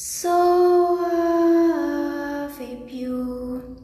so have a view